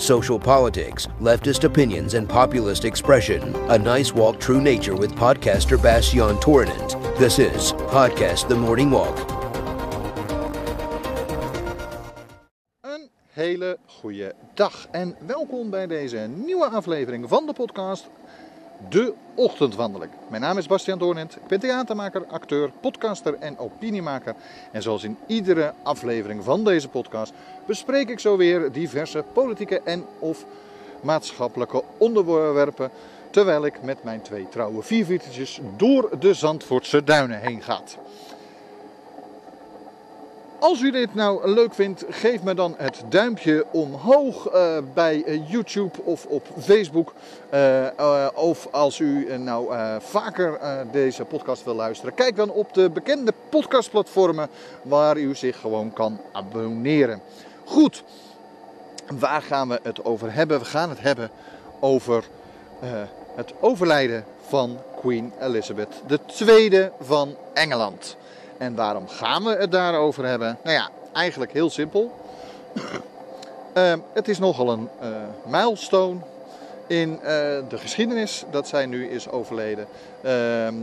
social politics, leftist opinions, and populist expression. A nice walk through nature with podcaster Bastian Torinent. This is Podcast The Morning Walk. Een hele goede dag en welkom bij deze nieuwe aflevering van de podcast De Ochtendwandeling. Mijn naam is Bastiaan Doornent, ik ben theatermaker, acteur, podcaster en opiniemaker. En zoals in iedere aflevering van deze podcast bespreek ik zo weer diverse politieke en of maatschappelijke onderwerpen... terwijl ik met mijn twee trouwe vierviertjes door de Zandvoortse duinen heen ga. Als u dit nou leuk vindt, geef me dan het duimpje omhoog uh, bij uh, YouTube of op Facebook. Uh, of als u nou vaker deze podcast wil luisteren, kijk dan op de bekende podcastplatformen waar u zich gewoon kan abonneren. Goed, waar gaan we het over hebben? We gaan het hebben over het overlijden van Queen Elizabeth II van Engeland. En waarom gaan we het daarover hebben? Nou ja, eigenlijk heel simpel. uh, het is nogal een uh, milestone in uh, de geschiedenis dat zij nu is overleden. Ehm,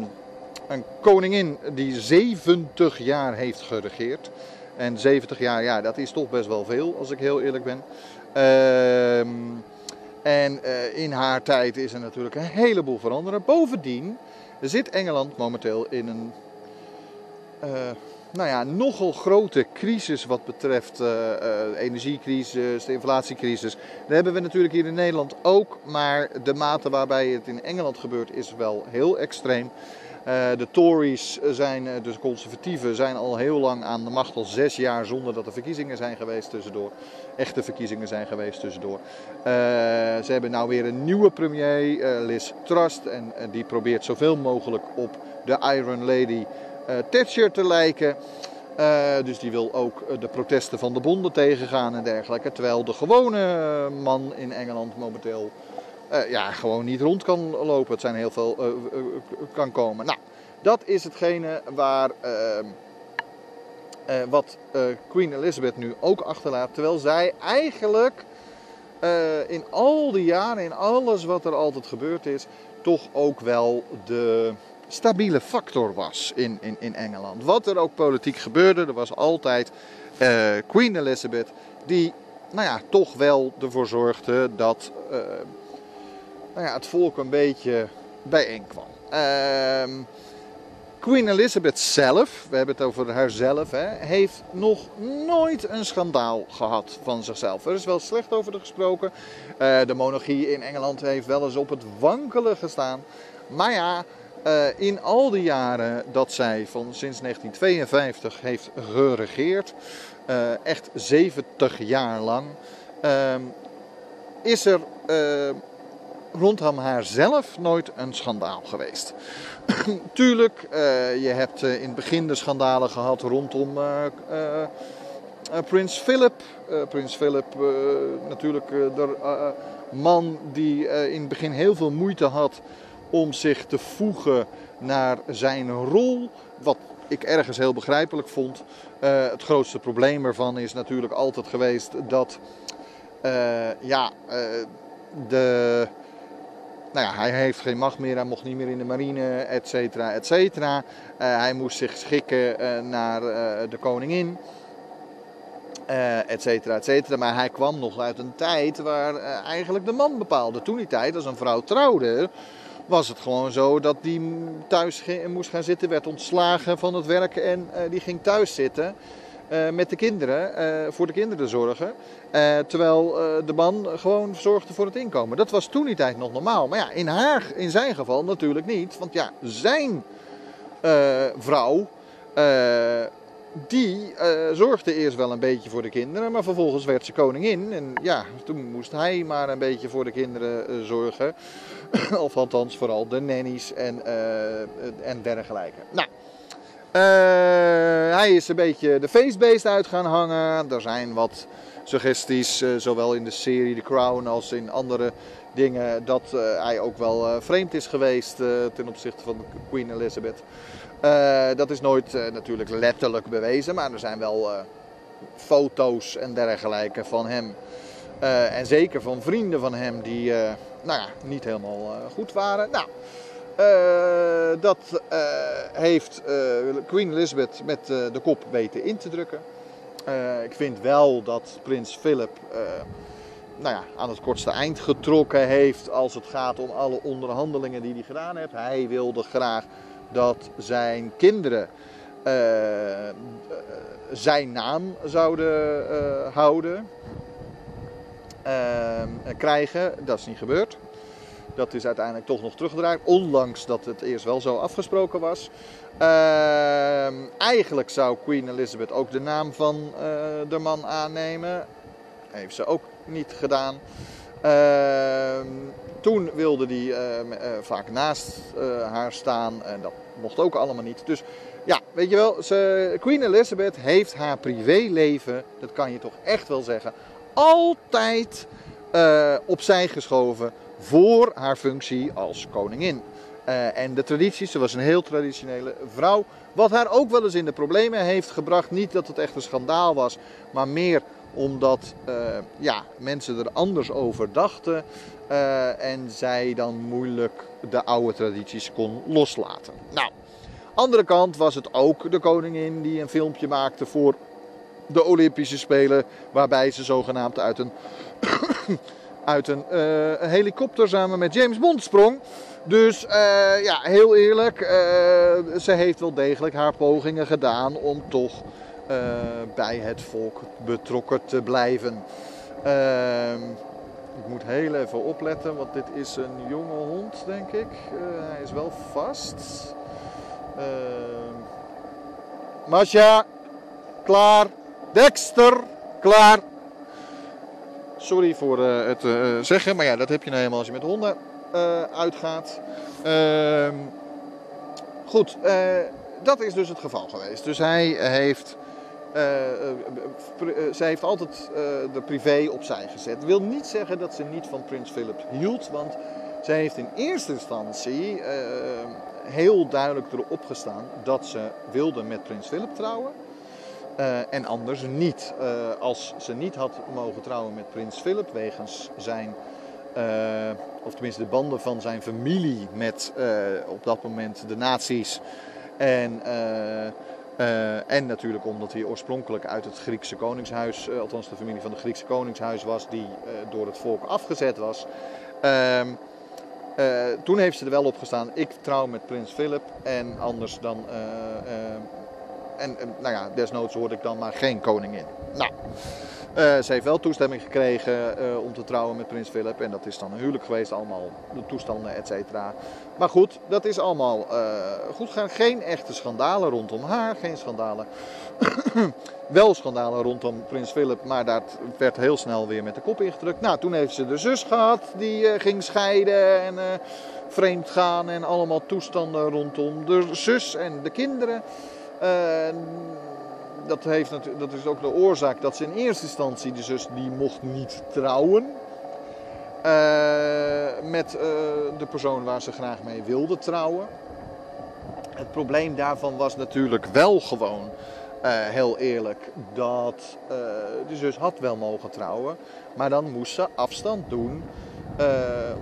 een koningin die 70 jaar heeft geregeerd. En 70 jaar, ja, dat is toch best wel veel, als ik heel eerlijk ben. Ehm, en eh, in haar tijd is er natuurlijk een heleboel veranderd. Bovendien zit Engeland momenteel in een nou ja, nogal grote crisis wat betreft uh, uh, energiecrisis, de inflatiecrisis. Dat hebben we natuurlijk hier in Nederland ook, maar de mate waarbij het in Engeland gebeurt is wel heel extreem. de Tories zijn, de conservatieven, zijn al heel lang aan de macht, al zes jaar zonder dat er verkiezingen zijn geweest tussendoor. Echte verkiezingen zijn geweest tussendoor. ze hebben nou weer een nieuwe premier, Liz Trust, en die probeert zoveel mogelijk op de Iron Lady Thatcher te lijken. Uh, dus die wil ook eh, de protesten van de bonden tegengaan en dergelijke. Terwijl de gewone man in Engeland momenteel ja, gewoon niet rond kan lopen. Het zijn heel veel kan komen. Nou, dat is hetgene waar ehm, wat Queen Elizabeth nu ook achterlaat. Terwijl zij eigenlijk in al die jaren, in alles wat er altijd gebeurd is, toch ook wel de stabiele factor was in, in, in Engeland. Wat er ook politiek gebeurde, er was altijd uh, Queen Elizabeth die nou ja, toch wel ervoor zorgde dat uh, nou ja, het volk een beetje bijeenkwam. Uh, Queen Elizabeth zelf, we hebben het over haarzelf, hè, heeft nog nooit een schandaal gehad van zichzelf. Er is wel slecht over haar gesproken. Uh, de monarchie in Engeland heeft wel eens op het wankelen gestaan. Maar ja, uh, in al die jaren dat zij van sinds 1952 heeft geregeerd, uh, echt 70 jaar lang, uh, is er rondom haar zelf nooit een schandaal geweest. Tuurlijk, je hebt in het begin de schandalen gehad rondom Prins Philip. Prins Philip, natuurlijk de man die in het begin heel veel moeite had om zich te voegen naar zijn rol. Wat ik ergens heel begrijpelijk vond. Uh, het grootste probleem ervan is natuurlijk altijd geweest dat uh, ja, uh, de. Nou ja, hij heeft geen macht meer, hij mocht niet meer in de marine, et cetera, et cetera. hij moest zich schikken naar de koningin, et cetera, et cetera. Maar hij kwam nog uit een tijd waar eigenlijk de man bepaalde. Toen die tijd, als een vrouw trouwde, was het gewoon zo dat die thuis moest gaan zitten, werd ontslagen van het werk en uh, die ging thuis zitten. Uh, met de kinderen, uh, voor de kinderen zorgen. terwijl de man gewoon zorgde voor het inkomen. Dat was toen die tijd nog normaal. Maar ja, in, haar, in zijn geval natuurlijk niet. Want ja, zijn vrouw die uh, zorgde eerst wel een beetje voor de kinderen, maar vervolgens werd ze koningin. En ja, toen moest hij maar een beetje voor de kinderen uh, zorgen. of althans vooral de nannies en, uh, en dergelijke. Nou, hij is een beetje de facebeest uit gaan hangen. Er zijn wat suggesties, zowel in de serie The Crown als in andere dingen, dat hij ook wel vreemd is geweest ten opzichte van Queen Elizabeth. Uh, dat is nooit uh, natuurlijk letterlijk bewezen, maar er zijn wel uh, foto's en dergelijke van hem Eh, en zeker van vrienden van hem die eh, nou ja, niet helemaal eh, goed waren. Nou, eh, dat eh, heeft eh, Queen Elizabeth met eh, de kop weten in te drukken. Eh, ik vind wel dat prins Philip eh, nou ja, aan het kortste eind getrokken heeft als het gaat om alle onderhandelingen die hij gedaan heeft. Hij wilde graag dat zijn kinderen eh, zijn naam zouden eh, houden, eh, krijgen. Dat is niet gebeurd. Dat is uiteindelijk toch nog teruggedraaid, ondanks dat het eerst wel zo afgesproken was. Ehm, eigenlijk zou Queen Elizabeth ook de naam van eh, de man aannemen. Heeft ze ook niet gedaan. Ehm, toen wilde hij eh, eh, vaak naast eh, haar staan en dat mocht ook allemaal niet. Dus ja, weet je wel, ze, Queen Elizabeth heeft haar privéleven, dat kan je toch echt wel zeggen, altijd opzij geschoven voor haar functie als koningin. En de tradities, ze was een heel traditionele vrouw. Wat haar ook wel eens in de problemen heeft gebracht. Niet dat het echt een schandaal was, maar meer omdat ja, mensen er anders over dachten. Eh, en zij dan moeilijk de oude tradities kon loslaten. Nou, andere kant was het ook de koningin die een filmpje maakte voor de Olympische Spelen. Waarbij ze zogenaamd uit een, uit een eh, helikopter samen met James Bond sprong. Dus eh, ja, heel eerlijk, ze heeft wel degelijk haar pogingen gedaan om toch bij het volk betrokken te blijven. Ehm, ik moet heel even opletten, want dit is een jonge hond, denk ik. Eh, hij is wel vast. Ehm Masha, klaar. Dexter, klaar. Sorry voor eh, het zeggen, maar ja, dat heb je nou helemaal als je met honden uitgaat. Ehm, goed, dat is dus het geval geweest. Dus hij heeft, zij heeft altijd eh, de privé opzij gezet. Dat wil niet zeggen dat ze niet van prins Philip hield, want zij heeft in eerste instantie eh, heel duidelijk erop gestaan dat ze wilde met prins Philip trouwen. Eh, en anders niet. Eh, als ze niet had mogen trouwen met prins Philip wegens zijn, eh, of tenminste de banden van zijn familie met eh, op dat moment de nazi's. En, eh, en natuurlijk omdat hij oorspronkelijk uit het Griekse koningshuis, eh, althans de familie van het Griekse koningshuis was, die eh, door het volk afgezet was. Ehm, eh, toen heeft ze er wel op gestaan, ik trouw met prins Philip en anders dan... en, nou ja, desnoods word ik dan maar geen koningin. Nou, ze heeft wel toestemming gekregen eh, om te trouwen met prins Philip. En dat is dan een huwelijk geweest, allemaal de toestanden, et cetera. Maar goed, dat is allemaal eh, goed gegaan. Geen echte schandalen rondom haar, geen schandalen. wel schandalen rondom prins Philip, maar dat werd heel snel weer met de kop ingedrukt. Nou, toen heeft ze de zus gehad, die eh, ging scheiden en eh, vreemd gaan. En allemaal toestanden rondom de zus en de kinderen. Eh, dat, heeft dat is ook de oorzaak dat ze in eerste instantie, de zus, die mocht niet trouwen. eh, met eh, de persoon waar ze graag mee wilde trouwen. Het probleem daarvan was natuurlijk wel gewoon, eh, heel eerlijk, dat de zus had wel mogen trouwen. Maar dan moest ze afstand doen eh,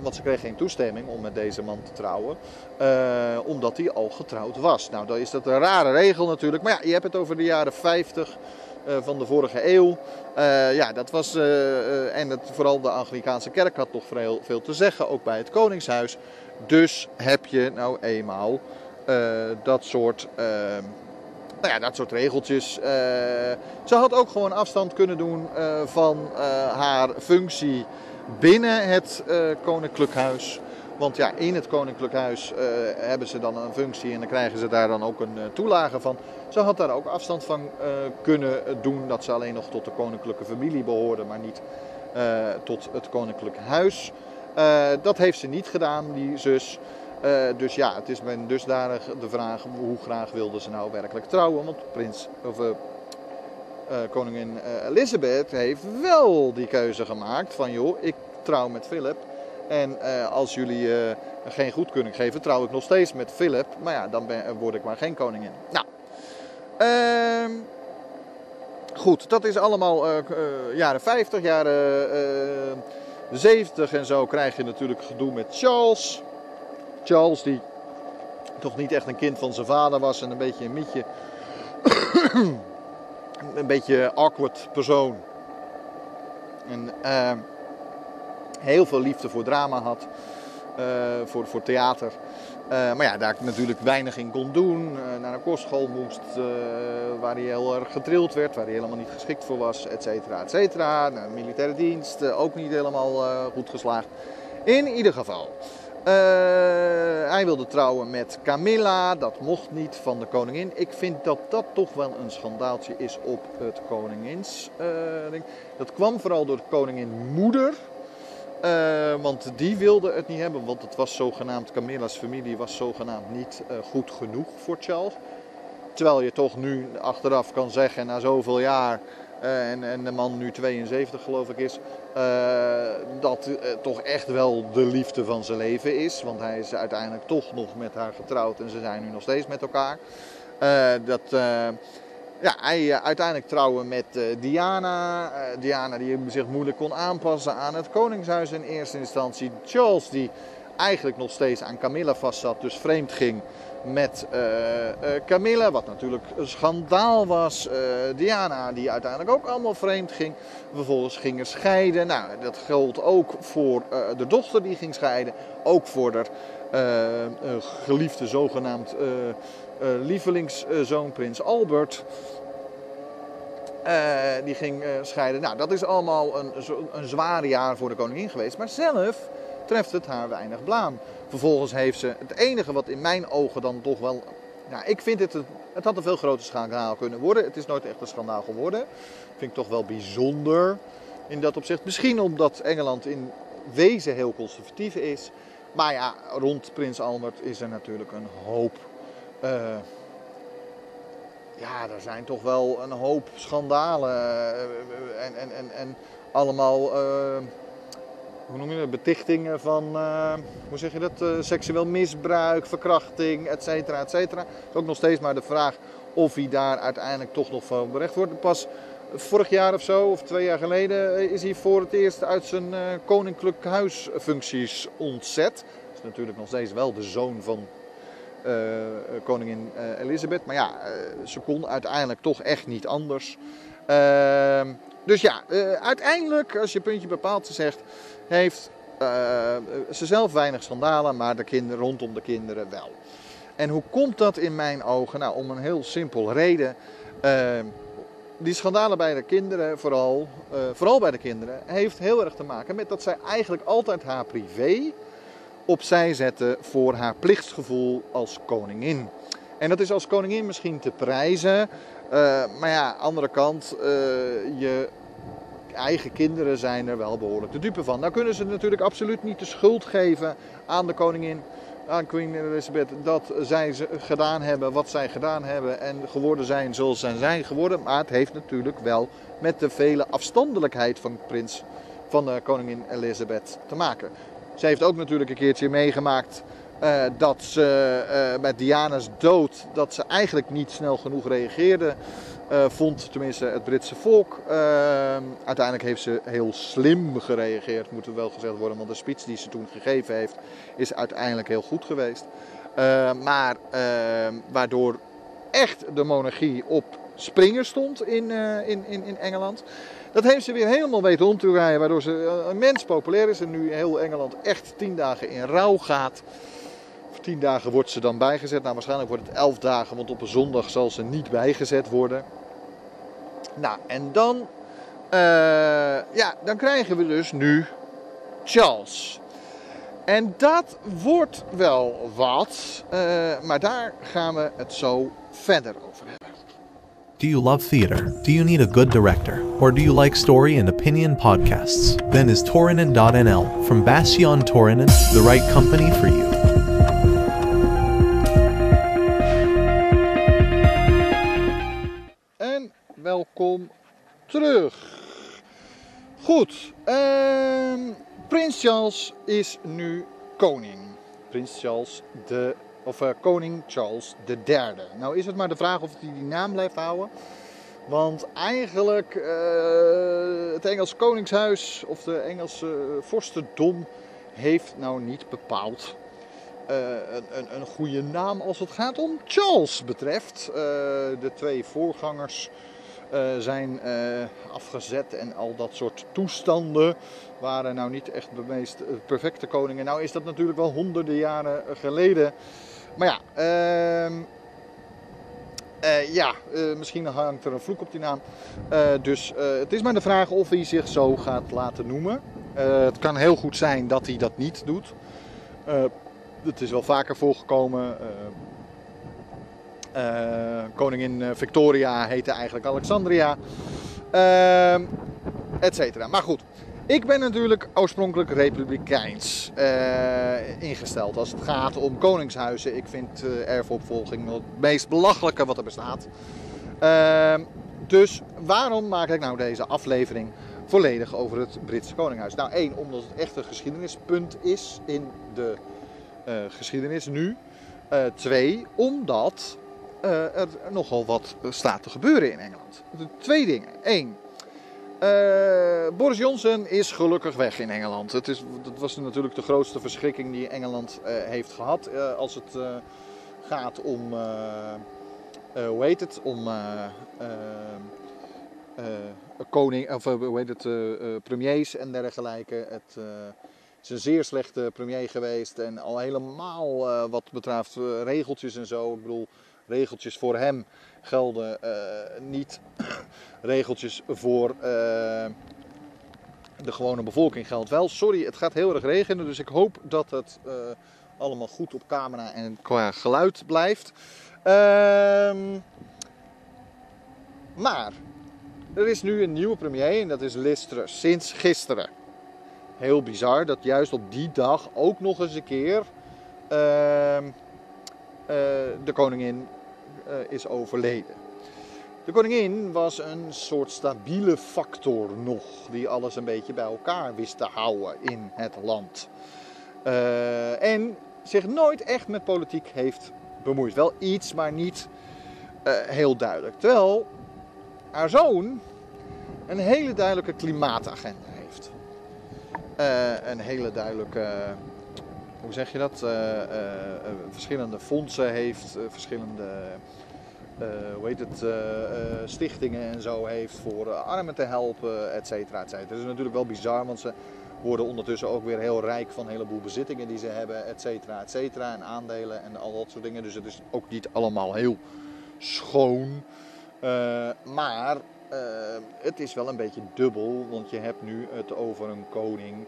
want ze kreeg geen toestemming om met deze man te trouwen. eh, omdat hij al getrouwd was. Nou, dan is dat een rare regel natuurlijk. Maar ja, je hebt het over de jaren 50 eh, van de vorige eeuw. Ja, dat was. en het, vooral de Anglikaanse kerk had toch veel, veel te zeggen, ook bij het Koningshuis. Dus heb je nou eenmaal dat soort. eh, nou ja, dat soort regeltjes. Ze had ook gewoon afstand kunnen doen van haar functie binnen het eh, Koninklijk Huis. Want ja, in het Koninklijk Huis eh, hebben ze dan een functie en dan krijgen ze daar dan ook een eh, toelage van. Ze had daar ook afstand van kunnen doen dat ze alleen nog tot de koninklijke familie behoorde, maar niet tot het Koninklijk Huis. Dat heeft ze niet gedaan, die zus. Dus ja, het is men dusdanig de vraag hoe graag wilde ze nou werkelijk trouwen. Want prins, of, koningin eh, Elizabeth heeft wel die keuze gemaakt van joh, ik trouw met Philip. En eh, als jullie eh, geen goedkeuring geven, trouw ik nog steeds met Philip. Maar ja, dan ben, word ik maar geen koningin. Nou, ehm, Goed, dat is allemaal jaren 50, jaren uh, 70 en zo krijg je natuurlijk gedoe met Charles. Charles die toch niet echt een kind van zijn vader was en een beetje een mietje. Een beetje awkward persoon. En heel veel liefde voor drama had. voor, voor theater. Uh, maar ja, daar ik natuurlijk weinig in kon doen. Uh, naar een kostschool moest waar hij heel erg getrild werd, waar hij helemaal niet geschikt voor was, et cetera, et cetera. Naar militaire dienst, ook niet helemaal goed geslaagd. In ieder geval, hij wilde trouwen met Camilla, dat mocht niet van de koningin. Ik vind dat dat toch wel een schandaaltje is op het koningins. dat kwam vooral door de koningin moeder. Uh, want die wilde het niet hebben, want het was zogenaamd, Camilla's familie was zogenaamd niet goed genoeg voor Charles. Terwijl je toch nu achteraf kan zeggen, na zoveel jaar, en, en, de man nu 72 geloof ik is, dat toch echt wel de liefde van zijn leven is. Want hij is uiteindelijk toch nog met haar getrouwd en ze zijn nu nog steeds met elkaar. dat ja, hij uiteindelijk trouwen met Diana. Diana die zich moeilijk kon aanpassen aan het koningshuis in eerste instantie. Charles die eigenlijk nog steeds aan Camilla vastzat, dus vreemd ging met Camilla, wat natuurlijk een schandaal was. Diana die uiteindelijk ook allemaal vreemd ging. Vervolgens gingen scheiden. Nou, dat geldt ook voor de dochter die ging scheiden. Ook voor de geliefde zogenaamd lievelingszoon prins Albert. Die ging scheiden. Nou, dat is allemaal een, een zware jaar voor de koningin geweest. Maar zelf treft het haar weinig blaam. Vervolgens heeft ze het enige wat in mijn ogen dan toch wel. Nou, ik vind het. Het had een veel groter schandaal kunnen worden. Het is nooit echt een schandaal geworden. Vind ik toch wel bijzonder in dat opzicht. Misschien omdat Engeland in wezen heel conservatief is. Maar ja, rond Prins Albert is er natuurlijk een hoop. Uh, ja, er zijn toch wel een hoop schandalen eh, en, en, en, en allemaal, uh, hoe noem je dat, betichtingen van, uh, hoe zeg je dat, uh, seksueel misbruik, verkrachting, et cetera, et cetera. Het is ook nog steeds maar de vraag of hij daar uiteindelijk toch nog van berecht wordt. Pas vorig jaar of zo, of twee jaar geleden, is hij voor het eerst uit zijn koninklijk huisfuncties ontzet. Dat is natuurlijk nog steeds wel de zoon van koningin Elizabeth. Maar ja, ze kon uiteindelijk toch echt niet anders. Ehm, dus ja, uiteindelijk, als je puntje bepaald zegt, heeft ze zelf weinig schandalen, maar de kinderen rondom de kinderen wel. En hoe komt dat in mijn ogen? Nou, om een heel simpel reden. Ehm, die schandalen bij de kinderen, vooral, vooral bij de kinderen, heeft heel erg te maken met dat zij eigenlijk altijd haar privé opzij zetten voor haar plichtsgevoel als koningin. En dat is als koningin misschien te prijzen, maar ja, andere kant, je eigen kinderen zijn er wel behoorlijk de dupe van. Nou kunnen ze natuurlijk absoluut niet de schuld geven aan de koningin, aan Queen Elizabeth, dat zij gedaan hebben wat zij gedaan hebben en geworden zijn zoals zij zijn geworden. Maar het heeft natuurlijk wel met de vele afstandelijkheid van prins van de koningin Elizabeth te maken. Ze heeft ook natuurlijk een keertje meegemaakt uh, dat ze uh, met Diana's dood, dat ze eigenlijk niet snel genoeg reageerde. Uh, vond tenminste het Britse volk. uiteindelijk heeft ze heel slim gereageerd, moet er wel gezegd worden. Want de speech die ze toen gegeven heeft, is uiteindelijk heel goed geweest. maar waardoor echt de monarchie op springen stond in, in, in, in Engeland. Dat heeft ze weer helemaal weten om te rijden, waardoor ze immens populair is en nu heel Engeland echt tien dagen in rouw gaat. Tien dagen wordt ze dan bijgezet. Nou, waarschijnlijk wordt het elf dagen, want op een zondag zal ze niet bijgezet worden. Nou, en dan, uh, ja, dan krijgen we dus nu Charles. En dat wordt wel wat, uh, maar daar gaan we het zo verder over hebben. Do you love theater? Do you need a good director? Or do you like story and opinion podcasts? Then is Torinen.nl from Bastion Torinen the right company for you? Welkom terug. Goed, um, Prins Charles is nu koning. Prins Charles de of uh, koning Charles III. Nou is het maar de vraag of hij die naam blijft houden. Want eigenlijk het Engelse Koningshuis of de Engelse vorstendom heeft nou niet bepaald een, een, een, goede naam als het gaat om Charles betreft. de twee voorgangers zijn uh, afgezet en al dat soort toestanden waren nou niet echt de meest eh, perfecte koningen. Nou is dat natuurlijk wel honderden jaren geleden. Maar ja, uh, ja misschien hangt er een vloek op die naam. dus het is maar de vraag of hij zich zo gaat laten noemen. het kan heel goed zijn dat hij dat niet doet. het is wel vaker voorgekomen. Uh, koningin eh, Victoria heette eigenlijk Alexandria. Uh, et cetera. Maar goed, ik ben natuurlijk oorspronkelijk republikeins uh, ingesteld als het gaat om koningshuizen. Ik vind uh, erfopvolging het meest belachelijke wat er bestaat. Uh, dus waarom maak ik nou deze aflevering volledig over het Britse Koninghuis? Nou, één, omdat het echt een geschiedenispunt is in de geschiedenis nu. twee, omdat uh, er nogal wat staat te gebeuren in Engeland. Twee dingen. Eén, uh, Boris Johnson is gelukkig weg in Engeland. Het is, dat was natuurlijk de grootste verschrikking die Engeland heeft gehad als het gaat om, hoe heet het, om koning, of hoe heet het, premiers en dergelijke. Het is een zeer slechte premier geweest en al helemaal wat betreft regeltjes en zo. Ik bedoel, regeltjes voor hem gelden uh, niet. regeltjes voor uh, de gewone bevolking geldt wel. Sorry, het gaat heel erg regenen, dus ik hoop dat het uh, allemaal goed op camera en qua geluid blijft. Ehm, maar er is nu een nieuwe premier en dat is Truss, sinds gisteren. Heel bizar dat juist op die dag ook nog eens een keer ehm, de koningin is overleden. De koningin was een soort stabiele factor nog, die alles een beetje bij elkaar wist te houden in het land. Uh, en zich nooit echt met politiek heeft bemoeid. Wel iets, maar niet uh, heel duidelijk. Terwijl haar zoon een hele duidelijke klimaatagenda heeft. een hele duidelijke hoe zeg je dat, uh, uh, verschillende fondsen heeft, verschillende hoe heet het, stichtingen en zo heeft voor armen te helpen, et cetera, et cetera. Dat is natuurlijk wel bizar, want ze worden ondertussen ook weer heel rijk van een heleboel bezittingen die ze hebben, et cetera, et cetera, en aandelen en al dat soort dingen. Dus het is ook niet allemaal heel schoon. maar het is wel een beetje dubbel, want je hebt nu het over een koning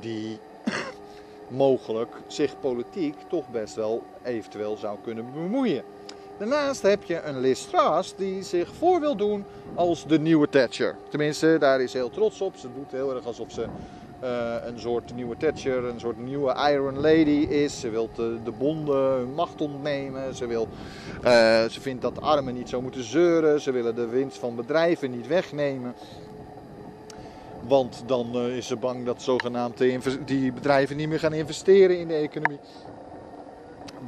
die mogelijk zich politiek toch best wel eventueel zou kunnen bemoeien. Daarnaast heb je een Liz Truss die zich voor wil doen als de nieuwe Thatcher. Tenminste, daar is ze heel trots op. Ze doet heel erg alsof ze uh, een soort nieuwe Thatcher, een soort nieuwe Iron Lady is. Ze wil de, de bonden hun macht ontnemen. Ze, wil, uh, ze vindt dat armen niet zo moeten zeuren. Ze willen de winst van bedrijven niet wegnemen. Want dan uh, is ze bang dat zogenaamd die bedrijven niet meer gaan investeren in de economie.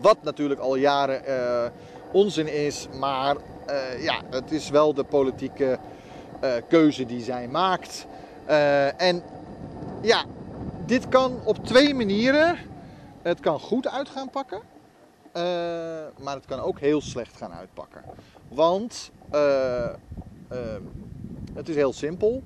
Wat natuurlijk al jaren uh, onzin is, maar uh, ja, het is wel de politieke keuze die zij maakt. en ja, dit kan op twee manieren. Het kan goed uit gaan pakken, maar het kan ook heel slecht gaan uitpakken. Want het is heel simpel.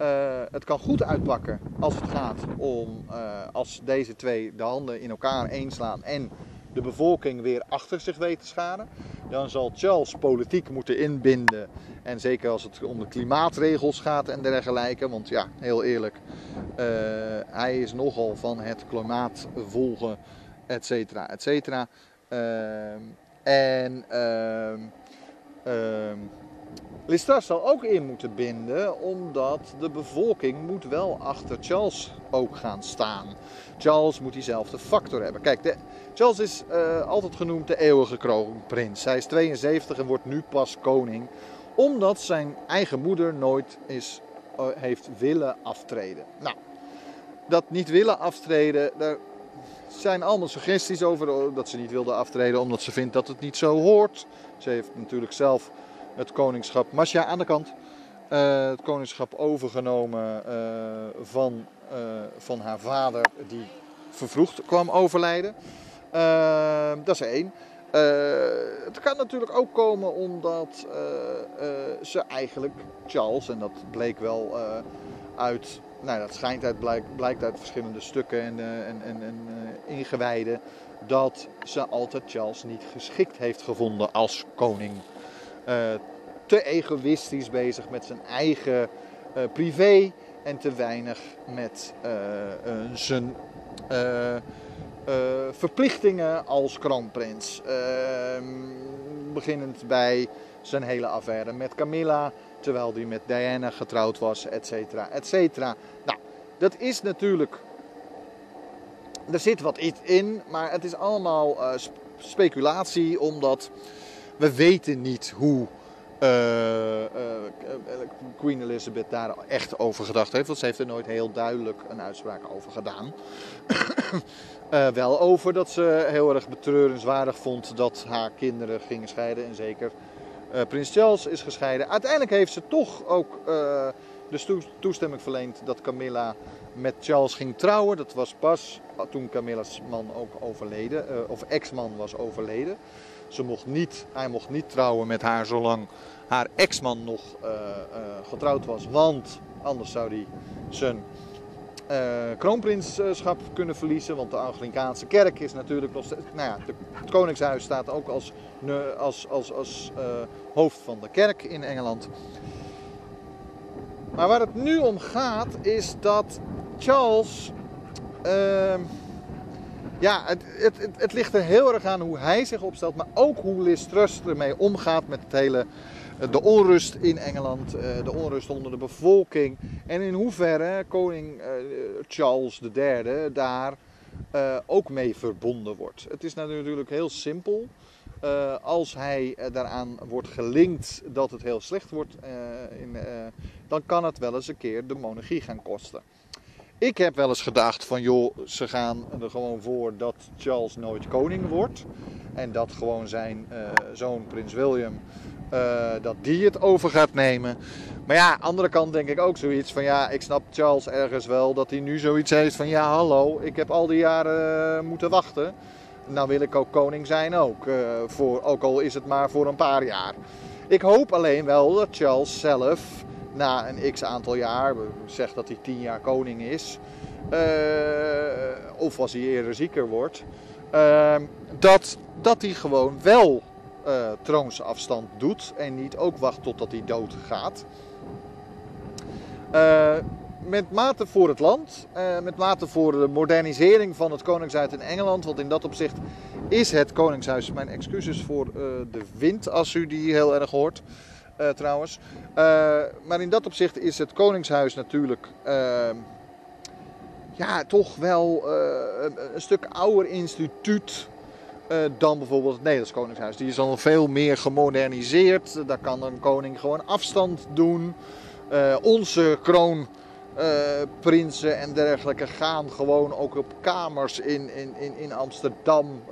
Uh, het kan goed uitpakken als het gaat om uh, als deze twee de handen in elkaar eenslaan en de bevolking weer achter zich weten te scharen. Dan zal Charles politiek moeten inbinden. En zeker als het om de klimaatregels gaat en dergelijke. Want ja, heel eerlijk, uh, hij is nogal van het klimaat volgen, et cetera, et cetera. en ehm, ehm, Listras zal ook in moeten binden, omdat de bevolking moet wel achter Charles ook gaan staan. Charles moet diezelfde factor hebben. Kijk, Charles is uh, altijd genoemd de eeuwige kroonprins. Hij is 72 en wordt nu pas koning, omdat zijn eigen moeder nooit is, uh, heeft willen aftreden. Nou, dat niet willen aftreden, daar zijn allemaal suggesties over dat ze niet wilde aftreden omdat ze vindt dat het niet zo hoort. Ze heeft natuurlijk zelf het koningschap, Masja aan de kant, uh, het koningschap overgenomen uh, van, uh, van haar vader, die vervroegd kwam overlijden. dat is één. het kan natuurlijk ook komen omdat ze eigenlijk, Charles, en dat bleek wel uit, nou dat schijnt uit, blijkt, blijkt uit verschillende stukken en, en, en, en ingewijden, dat ze altijd Charles niet geschikt heeft gevonden als koning te egoïstisch bezig met zijn eigen uh, privé en te weinig met uh, zijn verplichtingen als kroonprins. Ehm, beginnend bij zijn hele affaire met Camilla, terwijl hij met Diana getrouwd was, et cetera, et cetera. Nou, dat is natuurlijk. Er zit wat iets in, maar het is allemaal speculatie, omdat we weten niet hoe uh, uh, Queen Elizabeth daar echt over gedacht heeft. Want ze heeft er nooit heel duidelijk een uitspraak over gedaan. uh, wel over dat ze heel erg betreurenswaardig vond dat haar kinderen gingen scheiden. En zeker Prins Charles is gescheiden. Uiteindelijk heeft ze toch ook de toestemming verleend dat Camilla met Charles ging trouwen. Dat was pas toen Camilla's man ook overleden, of ex-man was overleden. Ze mocht niet, hij mocht niet trouwen met haar zolang haar ex-man nog uh, uh, getrouwd was. Want anders zou hij zijn uh, kroonprinsschap kunnen verliezen. Want de Anglikaanse kerk is natuurlijk nog steeds. Nou ja, het Koningshuis staat ook als, als, als, als hoofd van de kerk in Engeland. Maar waar het nu om gaat is dat Charles ehm, ja, het, het, het, ligt er heel erg aan hoe hij zich opstelt, maar ook hoe Liz Truss ermee omgaat met het hele, eh, de onrust in Engeland, eh, de onrust onder de bevolking. En in hoeverre koning eh, Charles III daar ook mee verbonden wordt. Het is natuurlijk heel simpel. als hij daaraan wordt gelinkt dat het heel slecht wordt, in, dan kan het wel eens een keer de monarchie gaan kosten. Ik heb wel eens gedacht van joh, ze gaan er gewoon voor dat Charles nooit koning wordt. En dat gewoon zijn uh, zoon Prins William, uh, dat die het over gaat nemen. Maar ja, andere kant denk ik ook zoiets van ja, ik snap Charles ergens wel dat hij nu zoiets heeft van ja hallo, ik heb al die jaren uh, moeten wachten. Nou wil ik ook koning zijn ook, voor, ook al is het maar voor een paar jaar. Ik hoop alleen wel dat Charles zelf na een x aantal jaar, zegt dat hij tien jaar koning is, uh, of als hij eerder zieker wordt, uh, dat, dat hij gewoon wel uh, troonsafstand doet en niet ook wacht totdat hij dood gaat. Uh, met mate voor het land, met mate voor de modernisering van het Koningshuis in Engeland. Want in dat opzicht is het Koningshuis, mijn excuses voor de wind als u die heel erg hoort. Uh, trouwens. Uh, maar in dat opzicht is het Koningshuis natuurlijk uh, ja, toch wel een, een, stuk ouder instituut dan bijvoorbeeld het Nederlands Koningshuis. Die is al veel meer gemoderniseerd. Daar kan een koning gewoon afstand doen. onze kroonprinsen en dergelijke gaan gewoon ook op kamers in, in, in, in Amsterdam.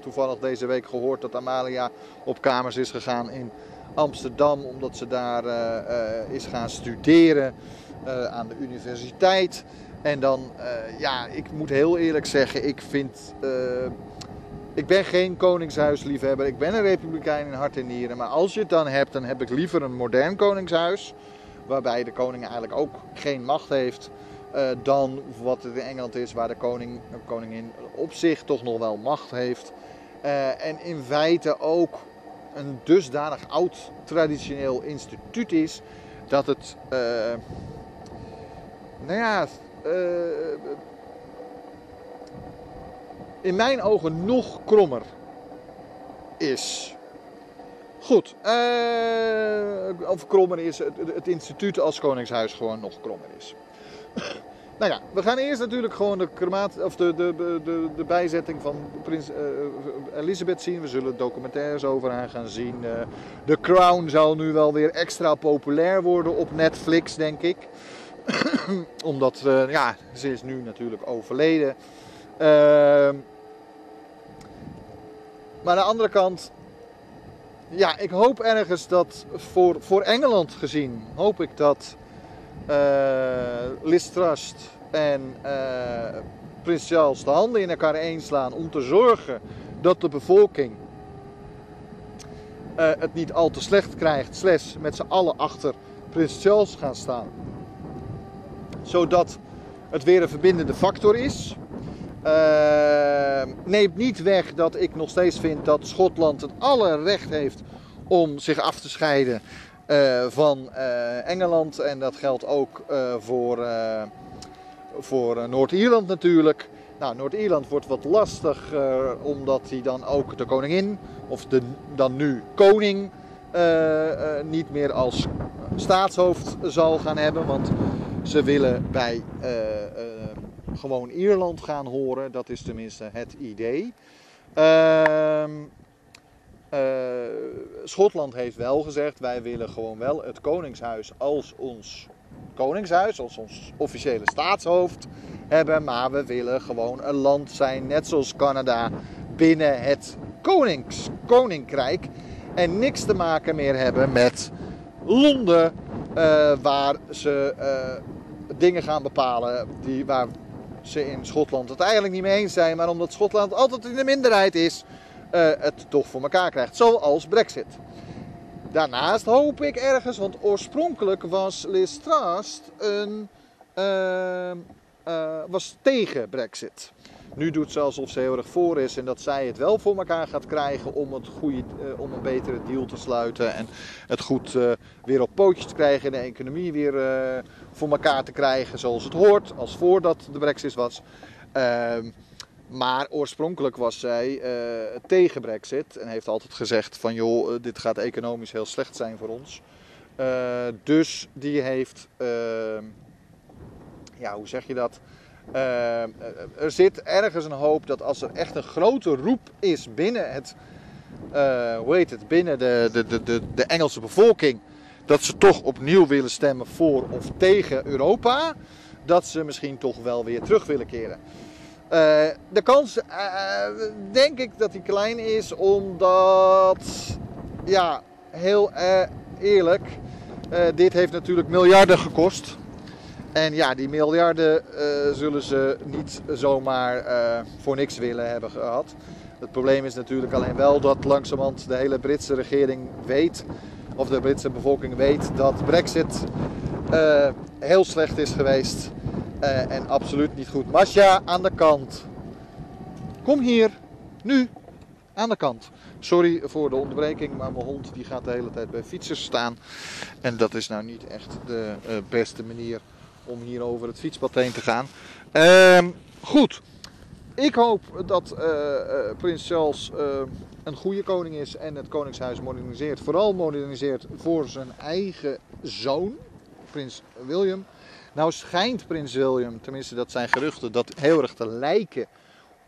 toevallig deze week gehoord dat Amalia op kamers is gegaan in Amsterdam, omdat ze daar uh, uh, is gaan studeren uh, aan de universiteit. En dan, ja, ik moet heel eerlijk zeggen, ik vind. ik ben geen koningshuisliefhebber. Ik ben een republikein in hart en nieren. Maar als je het dan hebt, dan heb ik liever een modern koningshuis. Waarbij de koning eigenlijk ook geen macht heeft. dan wat het in Engeland is, waar de koning, koningin op zich toch nog wel macht heeft. en in feite ook een dusdanig oud traditioneel instituut is dat het, uh, nou ja, uh, in mijn ogen nog krommer is. Goed, uh, of krommer is, het, het instituut als Koningshuis gewoon nog krommer is. Nou ja, we gaan eerst natuurlijk gewoon de, of de, de, de, de bijzetting van prins uh, Elisabeth zien. We zullen documentaires over haar gaan zien. Uh, The Crown zal nu wel weer extra populair worden op Netflix, denk ik. Omdat, ja, ze is nu natuurlijk overleden. Ehm, maar aan de andere kant, ja, ik hoop ergens dat voor, voor Engeland gezien, hoop ik dat Liz Trust en uh, Prins Charles de handen in elkaar eenslaan om te zorgen dat de bevolking uh, het niet al te slecht krijgt, slash met z'n allen achter Prins Charles gaan staan. Zodat het weer een verbindende factor is. Uh, neemt niet weg dat ik nog steeds vind dat Schotland het alle recht heeft om zich af te scheiden van uh, Engeland. En dat geldt ook voor, voor Noord-Ierland natuurlijk. Nou, Noord-Ierland wordt wat lastig omdat hij dan ook de koningin, of de dan nu koning, niet meer als staatshoofd zal gaan hebben. Want ze willen bij gewoon Ierland gaan horen. Dat is tenminste het idee. Uh, uh, Schotland heeft wel gezegd: wij willen gewoon wel het Koningshuis als ons Koningshuis, als ons officiële staatshoofd hebben. Maar we willen gewoon een land zijn, net zoals Canada, binnen het Koninkrijk. En niks te maken meer hebben met Londen, uh, waar ze uh, dingen gaan bepalen die, waar ze in Schotland het eigenlijk niet mee eens zijn, maar omdat Schotland altijd in de minderheid is, het toch voor elkaar krijgt. Zoals Brexit. Daarnaast hoop ik ergens, want oorspronkelijk was Liz een, uh, uh, was tegen Brexit. Nu doet ze alsof ze heel erg voor is en dat zij het wel voor elkaar gaat krijgen om, het goede, uh, om een betere deal te sluiten. En het goed weer op pootjes te krijgen en de economie weer voor elkaar te krijgen zoals het hoort, als voordat de brexit was. Ehm, maar oorspronkelijk was zij tegen brexit en heeft altijd gezegd van joh, dit gaat economisch heel slecht zijn voor ons. dus die heeft, ehm, ja hoe zeg je dat... Uh, er zit ergens een hoop dat als er echt een grote roep is binnen het, hoe heet het, binnen de, de, de, de Engelse bevolking, dat ze toch opnieuw willen stemmen voor of tegen Europa, dat ze misschien toch wel weer terug willen keren. Uh, de kans, denk ik, dat die klein is, omdat, ja, heel eerlijk, dit heeft natuurlijk miljarden gekost. En ja, die miljarden zullen ze niet zomaar voor niks willen hebben gehad. Het probleem is natuurlijk alleen wel dat langzamerhand de hele Britse regering weet, of de Britse bevolking weet, dat Brexit heel slecht is geweest en absoluut niet goed. Masja, aan de kant. Kom hier, nu, aan de kant. Sorry voor de onderbreking, maar mijn hond die gaat de hele tijd bij fietsers staan. En dat is nou niet echt de beste manier om hier over het fietspad heen te gaan. Uh, goed, ik hoop dat uh, Prins Charles een goede koning is en het Koningshuis moderniseert. Vooral moderniseert voor zijn eigen zoon, Prins William. Nou schijnt Prins William, tenminste dat zijn geruchten, dat heel erg te lijken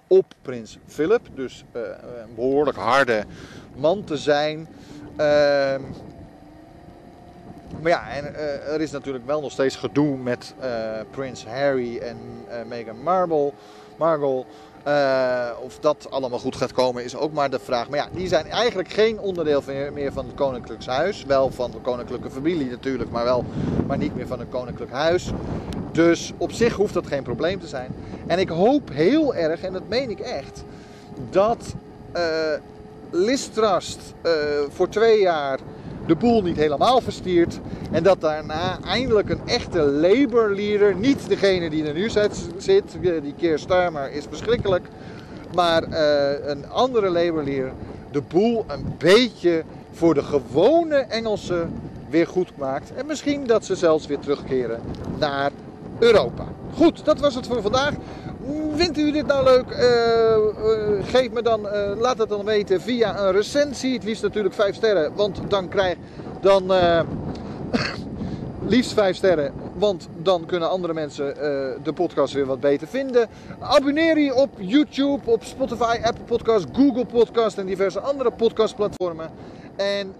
op Prins Philip. Dus een behoorlijk harde man te zijn. Ehm, maar ja, en, uh, er is natuurlijk wel nog steeds gedoe met uh, Prins Harry en Meghan Markle. Markle. Of dat allemaal goed gaat komen is ook maar de vraag. Maar ja, die zijn eigenlijk geen onderdeel meer van het Koninklijks Huis. Wel van de koninklijke familie natuurlijk, maar, wel, maar niet meer van het Koninklijk Huis. Dus op zich hoeft dat geen probleem te zijn. En ik hoop heel erg, en dat meen ik echt, dat Trust voor twee jaar de boel niet helemaal verstiert. En dat daarna eindelijk een echte Labour leader, niet degene die er nu zit, die Keir Starmer is verschrikkelijk, maar uh, een andere Labour leader de boel een beetje voor de gewone Engelsen weer goed maakt. En misschien dat ze zelfs weer terugkeren naar Europa. Goed, dat was het voor vandaag. Vindt u dit nou leuk? Uh, uh, geef me dan, uh, laat het dan weten via een recensie. Het liefst natuurlijk 5 sterren, want dan krijg dan liefst 5 sterren, want dan kunnen andere mensen de podcast weer wat beter vinden. Abonneer je op YouTube, op Spotify, Apple Podcast, Google Podcast en diverse andere podcastplatformen. En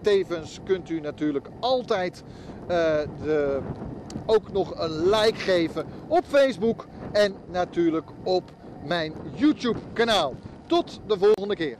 tevens kunt u natuurlijk altijd de ook nog een like geven op Facebook en natuurlijk op mijn YouTube kanaal. Tot de volgende keer.